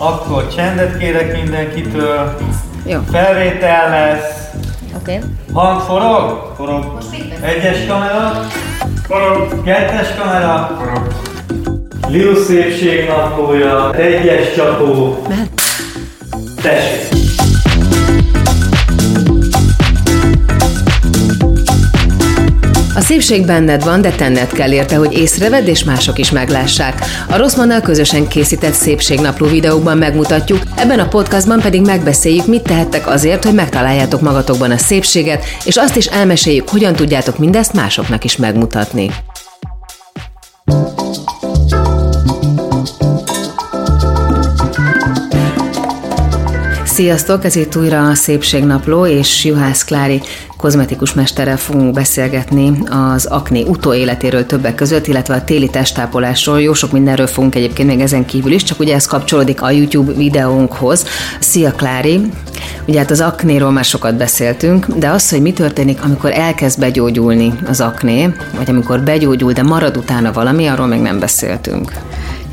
Akkor csendet kérek mindenkitől. Jó. Felvétel lesz. Oké. Okay. Hang forog? Forog. Egyes kamera? Forog. Kettes kamera? Forog. Liu szépség naplója. Egyes csapó. Tessék. A szépség benned van, de tenned kell érte, hogy észrevedd és mások is meglássák. A Rosszmannal közösen készített szépségnapló videókban megmutatjuk, ebben a podcastban pedig megbeszéljük, mit tehettek azért, hogy megtaláljátok magatokban a szépséget, és azt is elmeséljük, hogyan tudjátok mindezt másoknak is megmutatni. Sziasztok, ez itt újra a Szépségnapló, és Juhász Klári kozmetikus mesterrel fogunk beszélgetni az akné utóéletéről többek között, illetve a téli testápolásról. Jó sok mindenről fogunk egyébként még ezen kívül is, csak ugye ez kapcsolódik a YouTube videónkhoz. Szia Klári! Ugye hát az aknéról már sokat beszéltünk, de az, hogy mi történik, amikor elkezd begyógyulni az akné, vagy amikor begyógyul, de marad utána valami, arról még nem beszéltünk.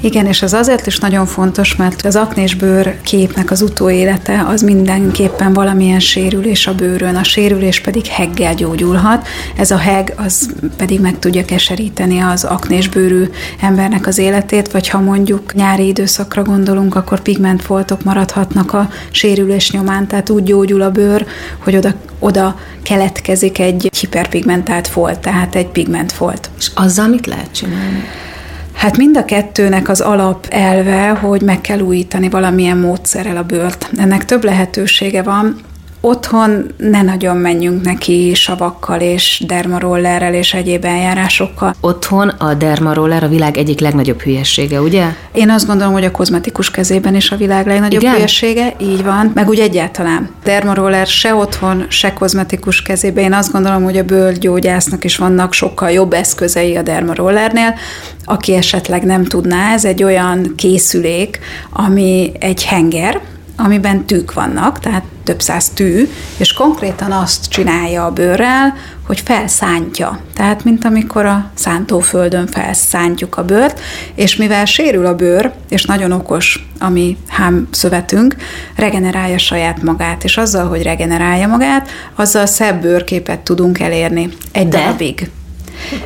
Igen, és ez azért is nagyon fontos, mert az aknés bőr képnek az utóélete az mindenképpen valamilyen sérülés a bőrön. A sérülés pedig heggel gyógyulhat. Ez a heg az pedig meg tudja keseríteni az aknés bőrű embernek az életét, vagy ha mondjuk nyári időszakra gondolunk, akkor pigmentfoltok maradhatnak a sérülés nyomán, tehát úgy gyógyul a bőr, hogy oda, oda keletkezik egy hiperpigmentált folt, tehát egy pigmentfolt. És azzal mit lehet csinálni? Hát mind a kettőnek az alap elve, hogy meg kell újítani valamilyen módszerrel a bőrt. Ennek több lehetősége van. Otthon ne nagyon menjünk neki savakkal és dermarollerrel és egyéb eljárásokkal. Otthon a dermaroller a világ egyik legnagyobb hülyessége, ugye? Én azt gondolom, hogy a kozmetikus kezében is a világ legnagyobb Igen? hülyessége, így van, meg úgy egyáltalán. Dermaroller se otthon, se kozmetikus kezében. Én azt gondolom, hogy a bőrgyógyásznak is vannak sokkal jobb eszközei a dermarollernél. Aki esetleg nem tudná, ez egy olyan készülék, ami egy henger, amiben tűk vannak, tehát több száz tű, és konkrétan azt csinálja a bőrrel, hogy felszántja. Tehát, mint amikor a szántóföldön felszántjuk a bőrt, és mivel sérül a bőr, és nagyon okos a mi hámszövetünk, regenerálja saját magát, és azzal, hogy regenerálja magát, azzal szebb bőrképet tudunk elérni egy De? darabig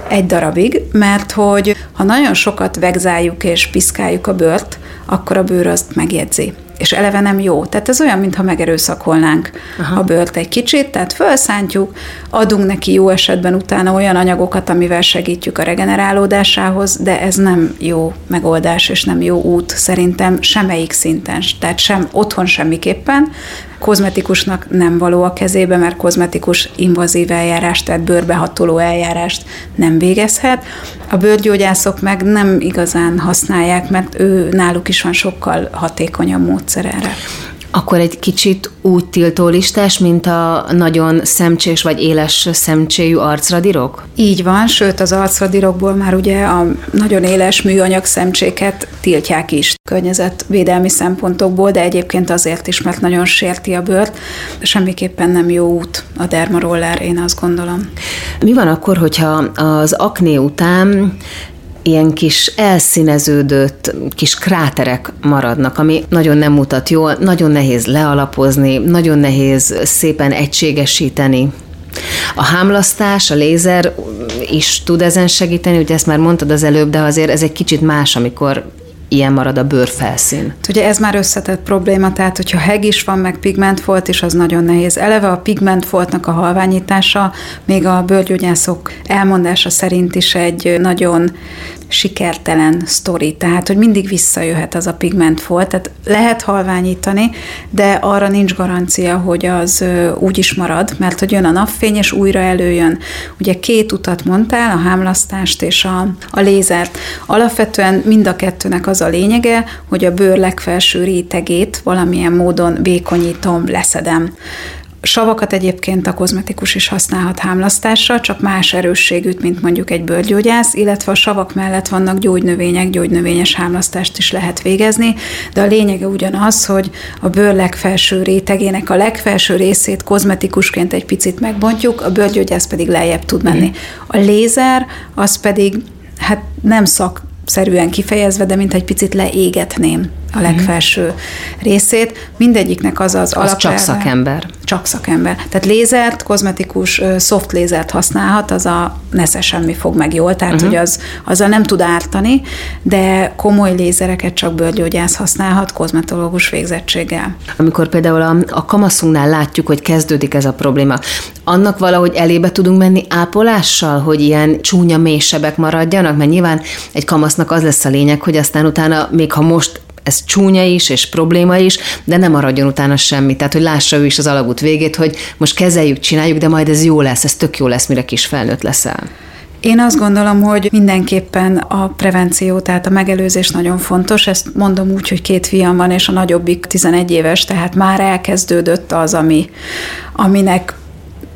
egy darabig, mert hogy ha nagyon sokat vegzáljuk és piszkáljuk a bőrt, akkor a bőr azt megjegyzi és eleve nem jó. Tehát ez olyan, mintha megerőszakolnánk Aha. a bőrt egy kicsit, tehát felszántjuk, adunk neki jó esetben utána olyan anyagokat, amivel segítjük a regenerálódásához, de ez nem jó megoldás, és nem jó út szerintem semmelyik szinten, tehát sem otthon semmiképpen, kozmetikusnak nem való a kezébe, mert kozmetikus invazív eljárást, tehát bőrbehatoló eljárást nem végezhet. A bőrgyógyászok meg nem igazán használják, mert ő náluk is van sokkal hatékonyabb módszer erre akkor egy kicsit úgy tiltó listás, mint a nagyon szemcsés vagy éles szemcséjű arcradírok? Így van, sőt az arcradírokból már ugye a nagyon éles műanyag szemcséket tiltják is környezetvédelmi szempontokból, de egyébként azért is, mert nagyon sérti a bőrt. Semmiképpen nem jó út a dermaroller, én azt gondolom. Mi van akkor, hogyha az akné után ilyen kis elszíneződött kis kráterek maradnak, ami nagyon nem mutat jól, nagyon nehéz lealapozni, nagyon nehéz szépen egységesíteni. A hámlasztás, a lézer is tud ezen segíteni, ugye ezt már mondtad az előbb, de azért ez egy kicsit más, amikor ilyen marad a bőrfelszín. Ugye ez már összetett probléma, tehát hogyha heg is van, meg pigmentfolt is, az nagyon nehéz. Eleve a pigmentfoltnak a halványítása, még a bőrgyógyászok elmondása szerint is egy nagyon sikertelen sztori, tehát hogy mindig visszajöhet az a pigmentfolt, tehát lehet halványítani, de arra nincs garancia, hogy az úgy is marad, mert hogy jön a napfény, és újra előjön. Ugye két utat mondtál, a hámlasztást és a, a lézert. Alapvetően mind a kettőnek az a lényege, hogy a bőr legfelső rétegét valamilyen módon vékonyítom, leszedem. Savakat egyébként a kozmetikus is használhat hámlasztásra, csak más erősségűt, mint mondjuk egy bőrgyógyász, illetve a savak mellett vannak gyógynövények, gyógynövényes hámlasztást is lehet végezni, de a lényege ugyanaz, hogy a bőr legfelső rétegének a legfelső részét kozmetikusként egy picit megbontjuk, a bőrgyógyász pedig lejjebb tud menni. A lézer az pedig hát nem szak szerűen kifejezve, de mint egy picit leégetném a legfelső uh-huh. részét. Mindegyiknek az az, az csak szakember. Csak szakember. Tehát lézert, kozmetikus, soft lézert használhat, az a nesze semmi fog meg jól, tehát uh-huh. hogy az, azzal nem tud ártani, de komoly lézereket csak bőrgyógyász használhat kozmetológus végzettséggel. Amikor például a, a kamaszunknál látjuk, hogy kezdődik ez a probléma, annak valahogy elébe tudunk menni ápolással, hogy ilyen csúnya mélysebek maradjanak, mert nyilván egy kamasznak az lesz a lényeg, hogy aztán utána, még ha most ez csúnya is, és probléma is, de nem maradjon utána semmi. Tehát, hogy lássa ő is az alagút végét, hogy most kezeljük, csináljuk, de majd ez jó lesz, ez tök jó lesz, mire kis felnőtt leszel. Én azt gondolom, hogy mindenképpen a prevenció, tehát a megelőzés nagyon fontos. Ezt mondom úgy, hogy két fiam van, és a nagyobbik 11 éves, tehát már elkezdődött az, ami, aminek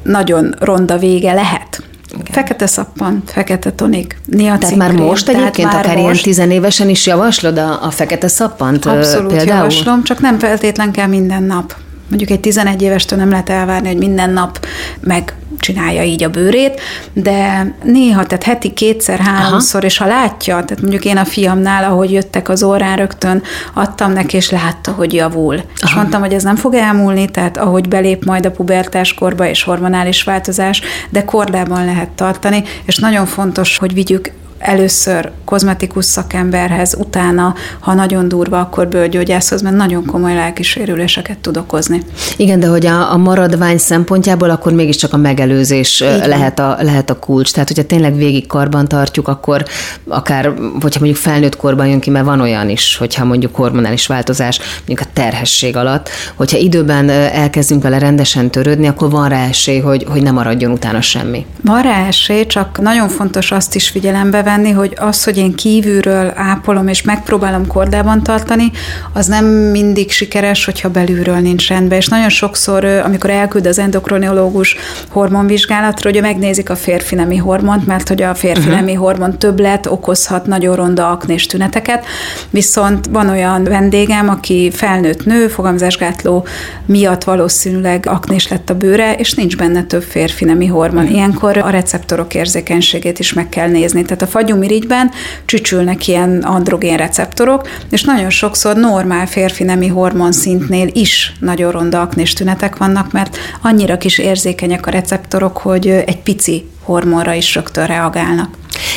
nagyon ronda vége lehet. Igen. Fekete szappan, fekete tonik, niacin Tehát már most egyébként, már akár most. ilyen tizenévesen is javaslod a, a fekete szappant Abszolút például? javaslom, csak nem feltétlen kell minden nap. Mondjuk egy 11 évestől nem lehet elvárni, hogy minden nap meg csinálja így a bőrét, de néha, tehát heti kétszer, háromszor, és ha látja, tehát mondjuk én a fiamnál, ahogy jöttek az órán, rögtön adtam neki, és látta, hogy javul. Aha. És mondtam, hogy ez nem fog elmúlni, tehát ahogy belép majd a pubertáskorba és hormonális változás, de kordában lehet tartani, és nagyon fontos, hogy vigyük először kozmetikus szakemberhez, utána, ha nagyon durva, akkor bőrgyógyászhoz, mert nagyon komoly lelkisérüléseket tud okozni. Igen, de hogy a, a maradvány szempontjából akkor mégiscsak a megelőzés lehet a, lehet a kulcs. Tehát, hogyha tényleg végig karban tartjuk, akkor akár, hogyha mondjuk felnőtt korban jön ki, mert van olyan is, hogyha mondjuk hormonális változás, mondjuk a terhesség alatt, hogyha időben elkezdünk vele rendesen törődni, akkor van rá esély, hogy, hogy ne maradjon utána semmi. Van rá esély, csak nagyon fontos azt is figyelembe venni, hogy az, hogy én kívülről ápolom és megpróbálom kordában tartani, az nem mindig sikeres, hogyha belülről nincs rendben. És nagyon sokszor, amikor elküld az endokrinológus hormonvizsgálatra, hogy megnézik a férfi nemi hormont, mert hogy a férfi uh-huh. nemi hormon többlet okozhat nagyon ronda aknés tüneteket. Viszont van olyan vendégem, aki felnőtt nő, fogamzásgátló miatt valószínűleg aknés lett a bőre, és nincs benne több férfi nemi hormon. Uh-huh. Ilyenkor a receptorok érzékenységét is meg kell nézni. Tehát a fagyumirigyben csücsülnek ilyen androgén receptorok, és nagyon sokszor normál férfi nemi hormon szintnél is nagyon ronda aknés tünetek vannak, mert annyira kis érzékenyek a receptorok, hogy egy pici hormonra is rögtön reagálnak.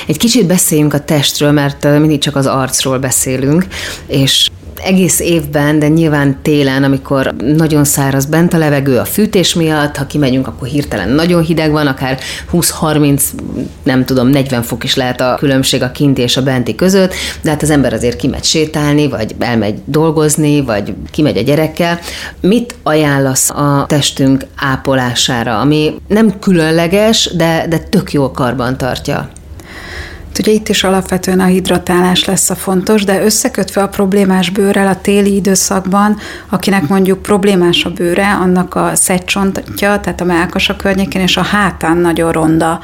Egy kicsit beszéljünk a testről, mert mindig csak az arcról beszélünk, és egész évben, de nyilván télen, amikor nagyon száraz bent a levegő a fűtés miatt, ha kimegyünk, akkor hirtelen nagyon hideg van, akár 20-30, nem tudom, 40 fok is lehet a különbség a kinti és a benti között, de hát az ember azért kimegy sétálni, vagy elmegy dolgozni, vagy kimegy a gyerekkel. Mit ajánlasz a testünk ápolására, ami nem különleges, de, de tök jól karban tartja? Ugye itt is alapvetően a hidratálás lesz a fontos, de összekötve a problémás bőrrel a téli időszakban, akinek mondjuk problémás a bőre, annak a szegcsontja, tehát a melkasa környékén és a hátán nagyon ronda,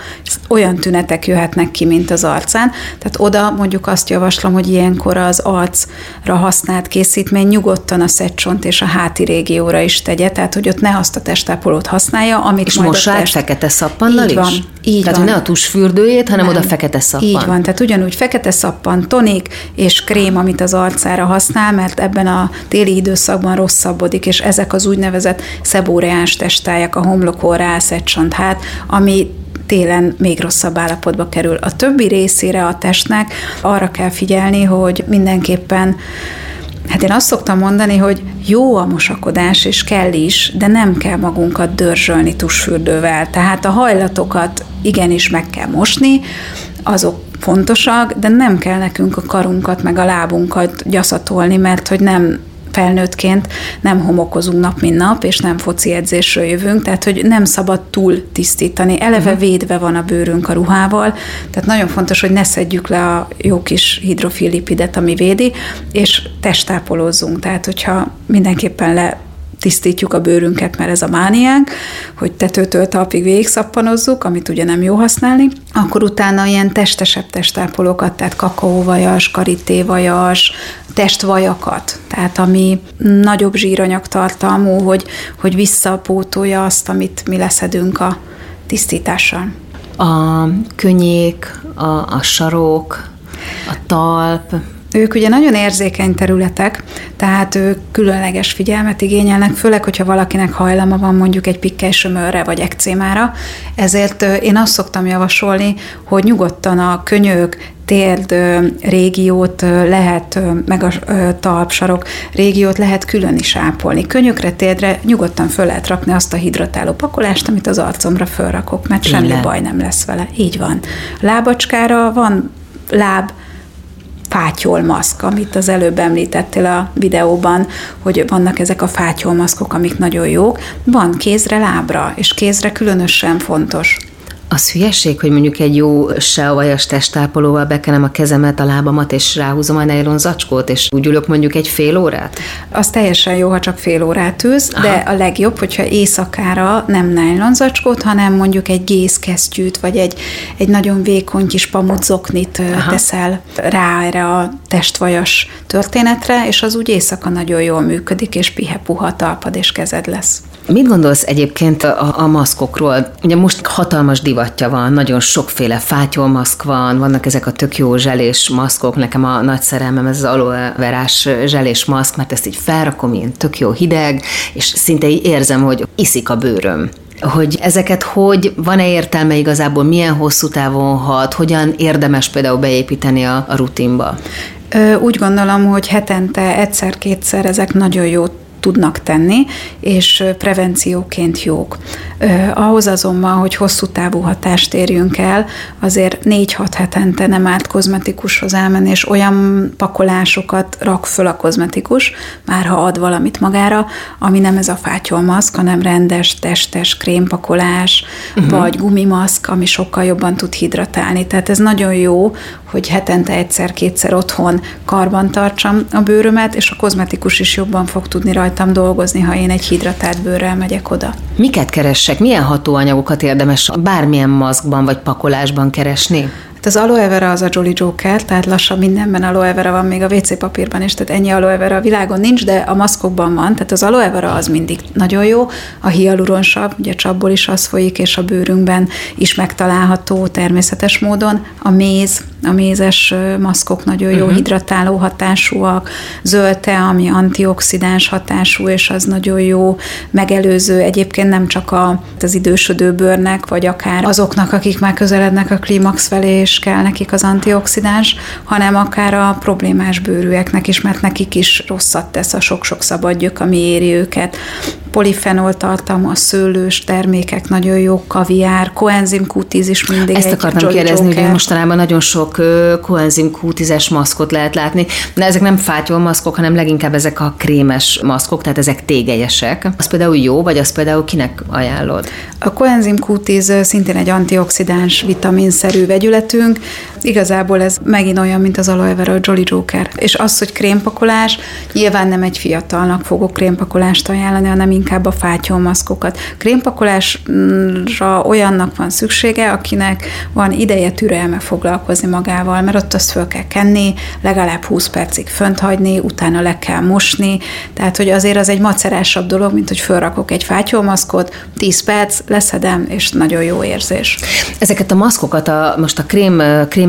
olyan tünetek jöhetnek ki, mint az arcán. Tehát oda mondjuk azt javaslom, hogy ilyenkor az arcra használt készítmény nyugodtan a szegcsont és a háti régióra is tegye, tehát hogy ott ne azt a testápolót használja, amit és majd most a test... fekete szappannal így is? Van, így Tehát, van. ne a tusfürdőjét, hanem Nem. oda fekete szappan. Így van, tehát ugyanúgy fekete szappan, tonik és krém, amit az arcára használ, mert ebben a téli időszakban rosszabbodik, és ezek az úgynevezett szebóreáns testályak, a homlokórá, hát, ami télen még rosszabb állapotba kerül. A többi részére a testnek arra kell figyelni, hogy mindenképpen Hát én azt szoktam mondani, hogy jó a mosakodás, és kell is, de nem kell magunkat dörzsölni tusfürdővel. Tehát a hajlatokat igenis meg kell mosni, azok fontosak, de nem kell nekünk a karunkat meg a lábunkat gyaszatolni, mert hogy nem felnőttként nem homokozunk nap, mint nap, és nem foci edzésről jövünk, tehát hogy nem szabad túl tisztítani. Eleve uh-huh. védve van a bőrünk a ruhával, tehát nagyon fontos, hogy ne szedjük le a jó kis hidrofil lipidet, ami védi, és testápolózzunk. Tehát, hogyha mindenképpen le tisztítjuk a bőrünket, mert ez a mániánk, hogy tetőtől talpig végigszappanozzuk, amit ugye nem jó használni, akkor utána ilyen testesebb testápolókat, tehát kakaóvajas, karittévajas, testvajakat, tehát ami nagyobb zsíranyag tartalmú, hogy, hogy visszapótolja azt, amit mi leszedünk a tisztítással. A könnyék, a, a sarok, a talp, Ők ugye nagyon érzékeny területek, tehát ők különleges figyelmet igényelnek, főleg, hogyha valakinek hajlama van mondjuk egy pikkely vagy ekcémára. Ezért én azt szoktam javasolni, hogy nyugodtan a könyök, térd régiót lehet, meg a talpsarok régiót lehet külön is ápolni. Könyökre, térdre nyugodtan föl lehet rakni azt a hidratáló pakolást, amit az arcomra fölrakok, mert semmi Illen. baj nem lesz vele. Így van. Lábacskára van láb fátyolmaszk, amit az előbb említettél a videóban, hogy vannak ezek a fátyolmaszkok, amik nagyon jók. Van kézre, lábra, és kézre különösen fontos. Az hülyeség, hogy mondjuk egy jó vajas testápolóval bekenem a kezemet, a lábamat, és ráhúzom a nylon zacskót, és úgy ülök mondjuk egy fél órát? Az teljesen jó, ha csak fél órát ülsz, Aha. de a legjobb, hogyha éjszakára nem nylon zacskót, hanem mondjuk egy gézkesztyűt, vagy egy, egy nagyon vékony kis pamutzoknit Aha. teszel rá erre a testvajas történetre, és az úgy éjszaka nagyon jól működik, és pihe-puha talpad és kezed lesz. Mit gondolsz egyébként a, a maszkokról? Ugye most hatalmas divatja van, nagyon sokféle fátyolmaszk van, vannak ezek a tök jó zselés maszkok, nekem a nagy szerelmem ez az aloe verás zselés maszk, mert ezt így felrakom, ilyen tök jó hideg, és szinte így érzem, hogy iszik a bőröm hogy ezeket hogy, van-e értelme igazából, milyen hosszú távon hat, hogyan érdemes például beépíteni a, a rutinba? Úgy gondolom, hogy hetente egyszer-kétszer ezek nagyon jó tudnak tenni, és prevencióként jók. Ahhoz azonban, hogy hosszú távú hatást érjünk el, azért 4-6 hetente nem árt kozmetikushoz elmenni, és olyan pakolásokat rak föl a kozmetikus, már ha ad valamit magára, ami nem ez a fátyolmaszk, hanem rendes, testes krémpakolás, uh-huh. vagy gumimaszk, ami sokkal jobban tud hidratálni. Tehát ez nagyon jó, hogy hetente egyszer-kétszer otthon karban tartsam a bőrömet, és a kozmetikus is jobban fog tudni rajtam dolgozni, ha én egy hidratált bőrrel megyek oda. Miket keressek? Milyen hatóanyagokat érdemes bármilyen maszkban vagy pakolásban keresni? Hát az aloe vera az a Jolly Joker, tehát lassan mindenben aloe vera van, még a WC papírban is, tehát ennyi aloe vera a világon nincs, de a maszkokban van, tehát az aloe vera az mindig nagyon jó, a hialuronsav, ugye csapból is az folyik, és a bőrünkben is megtalálható természetes módon, a méz, a mézes maszkok nagyon jó uh-huh. hidratáló hatásúak, zöldte, ami antioxidáns hatású, és az nagyon jó megelőző egyébként nem csak a, az idősödő bőrnek, vagy akár azoknak, akik már közelednek a klímax felé, és kell nekik az antioxidáns, hanem akár a problémás bőrűeknek is, mert nekik is rosszat tesz a sok-sok szabadgyök, ami éri őket polifenol tartalma, szőlős termékek nagyon jó, kaviár, koenzim Q10 is mindig Ezt akartam kérdezni, hogy mostanában nagyon sok koenzim Q10-es maszkot lehet látni, de ezek nem fátyol maszkok, hanem leginkább ezek a krémes maszkok, tehát ezek tégelyesek. Az például jó, vagy az például kinek ajánlod? A koenzim Q10 szintén egy antioxidáns vitaminszerű vegyületünk. Igazából ez megint olyan, mint az aloe vera, a Jolly Joker. És az, hogy krémpakolás, nyilván nem egy fiatalnak fogok krémpakolást ajánlani, hanem inkább a fátyolmaszkokat. Krémpakolásra olyannak van szüksége, akinek van ideje, türelme foglalkozni magával, mert ott azt föl kell kenni, legalább 20 percig fönt hagyni, utána le kell mosni, tehát hogy azért az egy macerásabb dolog, mint hogy fölrakok egy fátyolmaszkot, 10 perc, leszedem, és nagyon jó érzés. Ezeket a maszkokat, a, most a krém,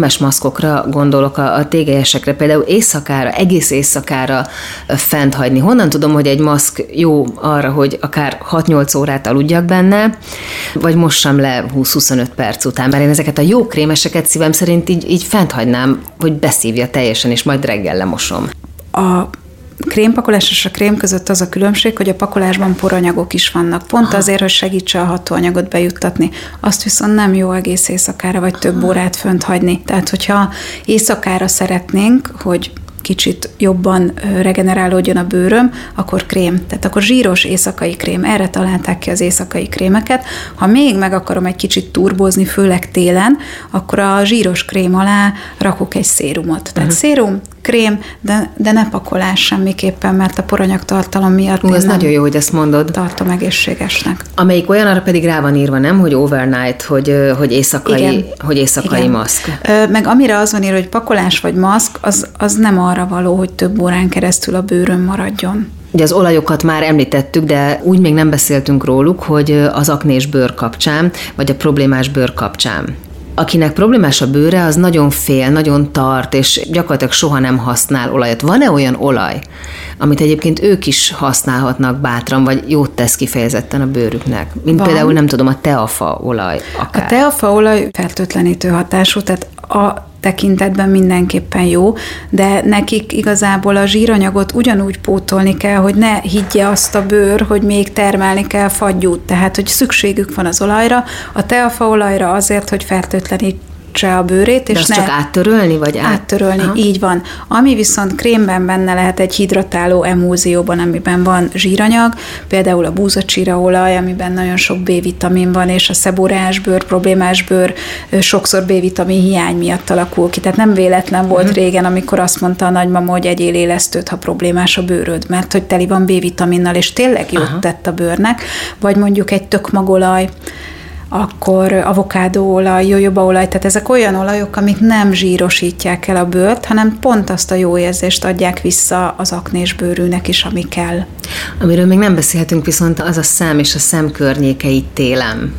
krémes maszkokra gondolok, a, a tégelyesekre, például éjszakára, egész éjszakára fent hagyni. Honnan tudom, hogy egy maszk jó arra, hogy akár 6-8 órát aludjak benne, vagy mossam le 20-25 perc után, mert én ezeket a jó krémeseket szívem szerint így, így fent hagynám, hogy beszívja teljesen, és majd reggel lemosom. A krémpakolás és a krém között az a különbség, hogy a pakolásban poranyagok is vannak. Pont Aha. azért, hogy segítse a hatóanyagot bejuttatni. Azt viszont nem jó egész éjszakára vagy több órát fönt hagyni. Tehát, hogyha éjszakára szeretnénk, hogy kicsit jobban regenerálódjon a bőröm, akkor krém. Tehát akkor zsíros éjszakai krém. Erre találták ki az éjszakai krémeket. Ha még meg akarom egy kicsit turbozni, főleg télen, akkor a zsíros krém alá rakok egy szérumot. Tehát uh-huh. szérum, krém, de, de ne pakolás semmiképpen, mert a poranyag tartalom miatt Ú, ez nagyon jó, hogy ezt mondod. Tartom egészségesnek. Amelyik olyan, arra pedig rá van írva, nem, hogy overnight, hogy, hogy éjszakai, Igen. hogy éjszakai Igen. maszk. Meg amire az van írva, hogy pakolás vagy maszk, az, az nem arra való, hogy több órán keresztül a bőrön maradjon. Ugye az olajokat már említettük, de úgy még nem beszéltünk róluk, hogy az aknés bőr kapcsán, vagy a problémás bőr kapcsán akinek problémás a bőre, az nagyon fél, nagyon tart, és gyakorlatilag soha nem használ olajat. Van-e olyan olaj, amit egyébként ők is használhatnak bátran, vagy jót tesz kifejezetten a bőrüknek? Mint Van. például, nem tudom, a teafa olaj akár. A teafa olaj fertőtlenítő hatású, tehát a tekintetben mindenképpen jó, de nekik igazából a zsíranyagot ugyanúgy pótolni kell, hogy ne higgye azt a bőr, hogy még termelni kell fagyút, tehát hogy szükségük van az olajra, a teafaolajra azért, hogy fertőtlenít megkötse a bőrét. És és ne csak áttörölni, vagy át... áttörölni? Aha. Így van. Ami viszont krémben benne lehet egy hidratáló emúzióban, amiben van zsíranyag, például a búzacsíraolaj, amiben nagyon sok B-vitamin van, és a szebórás bőr, problémás bőr sokszor B-vitamin hiány miatt alakul ki. Tehát nem véletlen volt mm. régen, amikor azt mondta a nagymama, hogy egyél élesztőt, ha problémás a bőröd, mert hogy teli van B-vitaminnal, és tényleg jót Aha. tett a bőrnek, vagy mondjuk egy tökmagolaj, akkor avokádóolaj, jojobaolaj, tehát ezek olyan olajok, amik nem zsírosítják el a bőrt, hanem pont azt a jó érzést adják vissza az aknés bőrűnek is, ami kell. Amiről még nem beszélhetünk, viszont az a szem és a szem környékei télen.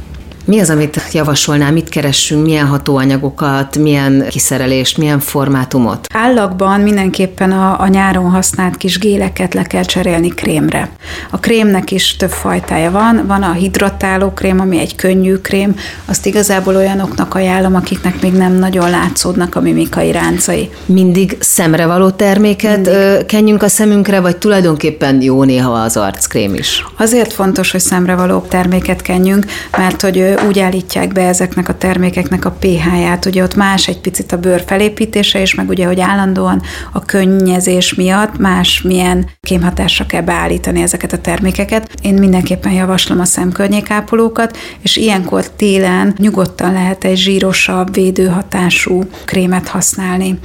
Mi az, amit javasolnál, mit keressünk, milyen hatóanyagokat, milyen kiszerelést, milyen formátumot? Állagban mindenképpen a, a nyáron használt kis géleket le kell cserélni krémre. A krémnek is több fajtája van, van a hidratáló krém, ami egy könnyű krém, azt igazából olyanoknak ajánlom, akiknek még nem nagyon látszódnak a mimikai ráncai. Mindig szemre való terméket Mindig. kenjünk a szemünkre, vagy tulajdonképpen jó néha az arckrém is? Azért fontos, hogy szemre való terméket kenjünk, mert hogy úgy állítják be ezeknek a termékeknek a pH-ját, ugye ott más egy picit a bőr felépítése, és meg ugye, hogy állandóan a könnyezés miatt más milyen kémhatásra kell beállítani ezeket a termékeket. Én mindenképpen javaslom a szemkörnyékápolókat, és ilyenkor télen nyugodtan lehet egy zsírosabb, védőhatású krémet használni.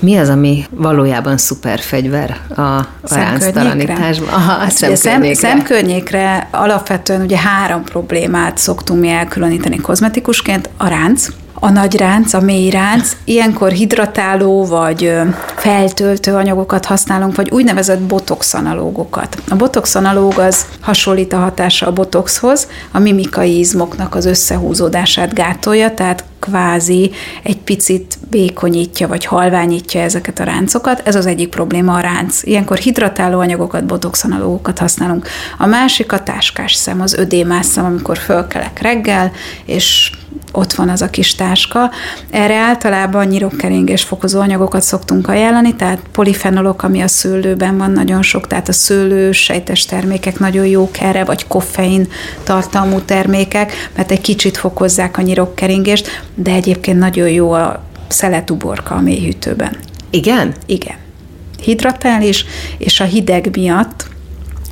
Mi az, ami valójában szuperfegyver a, a ránctalanításban? Aha, a szemkörnyékre. Szem, szemkörnyékre alapvetően ugye három problémát szoktunk mi elkülöníteni kozmetikusként. A ránc, a nagy ránc, a mély ránc, ilyenkor hidratáló vagy feltöltő anyagokat használunk, vagy úgynevezett botox analógokat. A botox analóg az hasonlít a hatása a botoxhoz, a mimikai izmoknak az összehúzódását gátolja, tehát kvázi egy picit békonyítja, vagy halványítja ezeket a ráncokat. Ez az egyik probléma a ránc. Ilyenkor hidratáló anyagokat, botox analógokat használunk. A másik a táskás szem, az ödémás szem, amikor fölkelek reggel, és ott van az a kis táska. Erre általában nyirokkeringés fokozó anyagokat szoktunk ajánlani, tehát polifenolok, ami a szőlőben van nagyon sok, tehát a szőlő, sejtes termékek nagyon jók erre, vagy koffein tartalmú termékek, mert egy kicsit fokozzák a nyirokkeringést, de egyébként nagyon jó a szeletuborka a mélyhűtőben. Igen? Igen. Hidratális, és a hideg miatt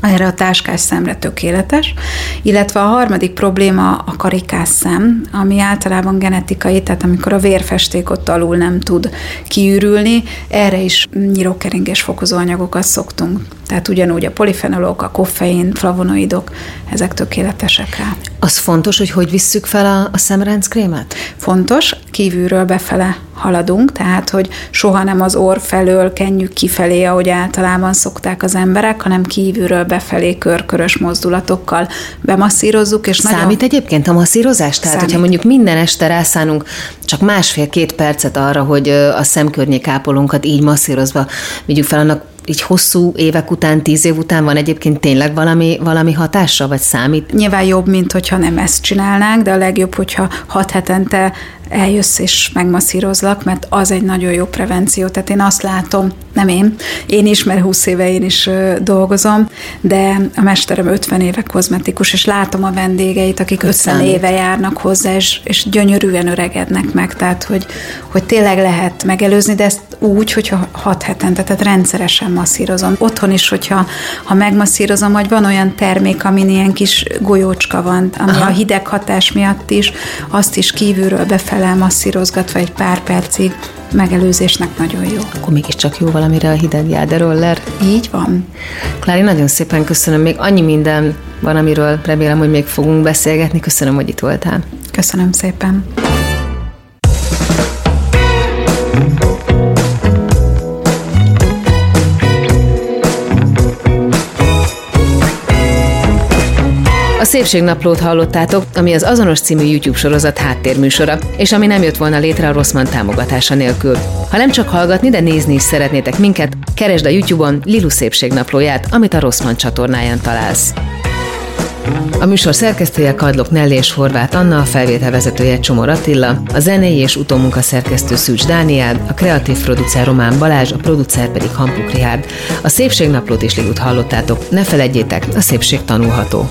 erre a táskás szemre tökéletes, illetve a harmadik probléma a karikás szem, ami általában genetikai, tehát amikor a vérfesték ott alul nem tud kiürülni, erre is nyirokkeringés fokozó anyagokat szoktunk. Tehát ugyanúgy a polifenolok, a koffein, flavonoidok, ezek tökéletesek rá. Az fontos, hogy hogy visszük fel a, a szemránckrémet? Fontos, kívülről befele haladunk, tehát hogy soha nem az orr felől kenjük kifelé, ahogy általában szokták az emberek, hanem kívülről befelé körkörös mozdulatokkal bemasszírozzuk. És Számít nagyon... egyébként a masszírozás? Tehát, Számít. hogyha mondjuk minden este rászánunk csak másfél-két percet arra, hogy a szemkörnyék ápolónkat így masszírozva vigyük fel, annak így hosszú évek után, tíz év után van egyébként tényleg valami, valami hatása, vagy számít? Nyilván jobb, mint hogyha nem ezt csinálnánk, de a legjobb, hogyha hat hetente eljössz és megmasszírozlak, mert az egy nagyon jó prevenció. Tehát én azt látom, nem én, én is, mert 20 éve én is dolgozom, de a mesterem 50 éve kozmetikus, és látom a vendégeit, akik 50 éve járnak hozzá, és, és gyönyörűen öregednek meg, tehát hogy, hogy tényleg lehet megelőzni, de ezt úgy, hogyha hat hetente, tehát rendszeresen masszírozom. Otthon is, hogyha ha megmasszírozom, vagy van olyan termék, amin ilyen kis golyócska van, ami Aha. a hideg hatás miatt is, azt is kívülről befele masszírozgatva egy pár percig megelőzésnek nagyon jó. Akkor mégiscsak jó valamire a hideg jáderoller. Így van. Klári, nagyon szépen köszönöm. Még annyi minden van, amiről remélem, hogy még fogunk beszélgetni. Köszönöm, hogy itt voltál. Köszönöm szépen. Szépségnaplót hallottátok, ami az azonos című YouTube sorozat háttérműsora, és ami nem jött volna létre a Rosszman támogatása nélkül. Ha nem csak hallgatni, de nézni is szeretnétek minket, keresd a YouTube-on Lilu Szépségnaplóját, amit a Rosszman csatornáján találsz. A műsor szerkesztője Kadlok Nelly és Horváth Anna, a felvételvezetője Csomor Attila, a zenei és utómunka szerkesztő Szűcs Dániel, a kreatív producer Román Balázs, a producer pedig Hampuk Rihárd. A Szépségnaplót is Lilut hallottátok. Ne felejtjétek, a szépség tanulható.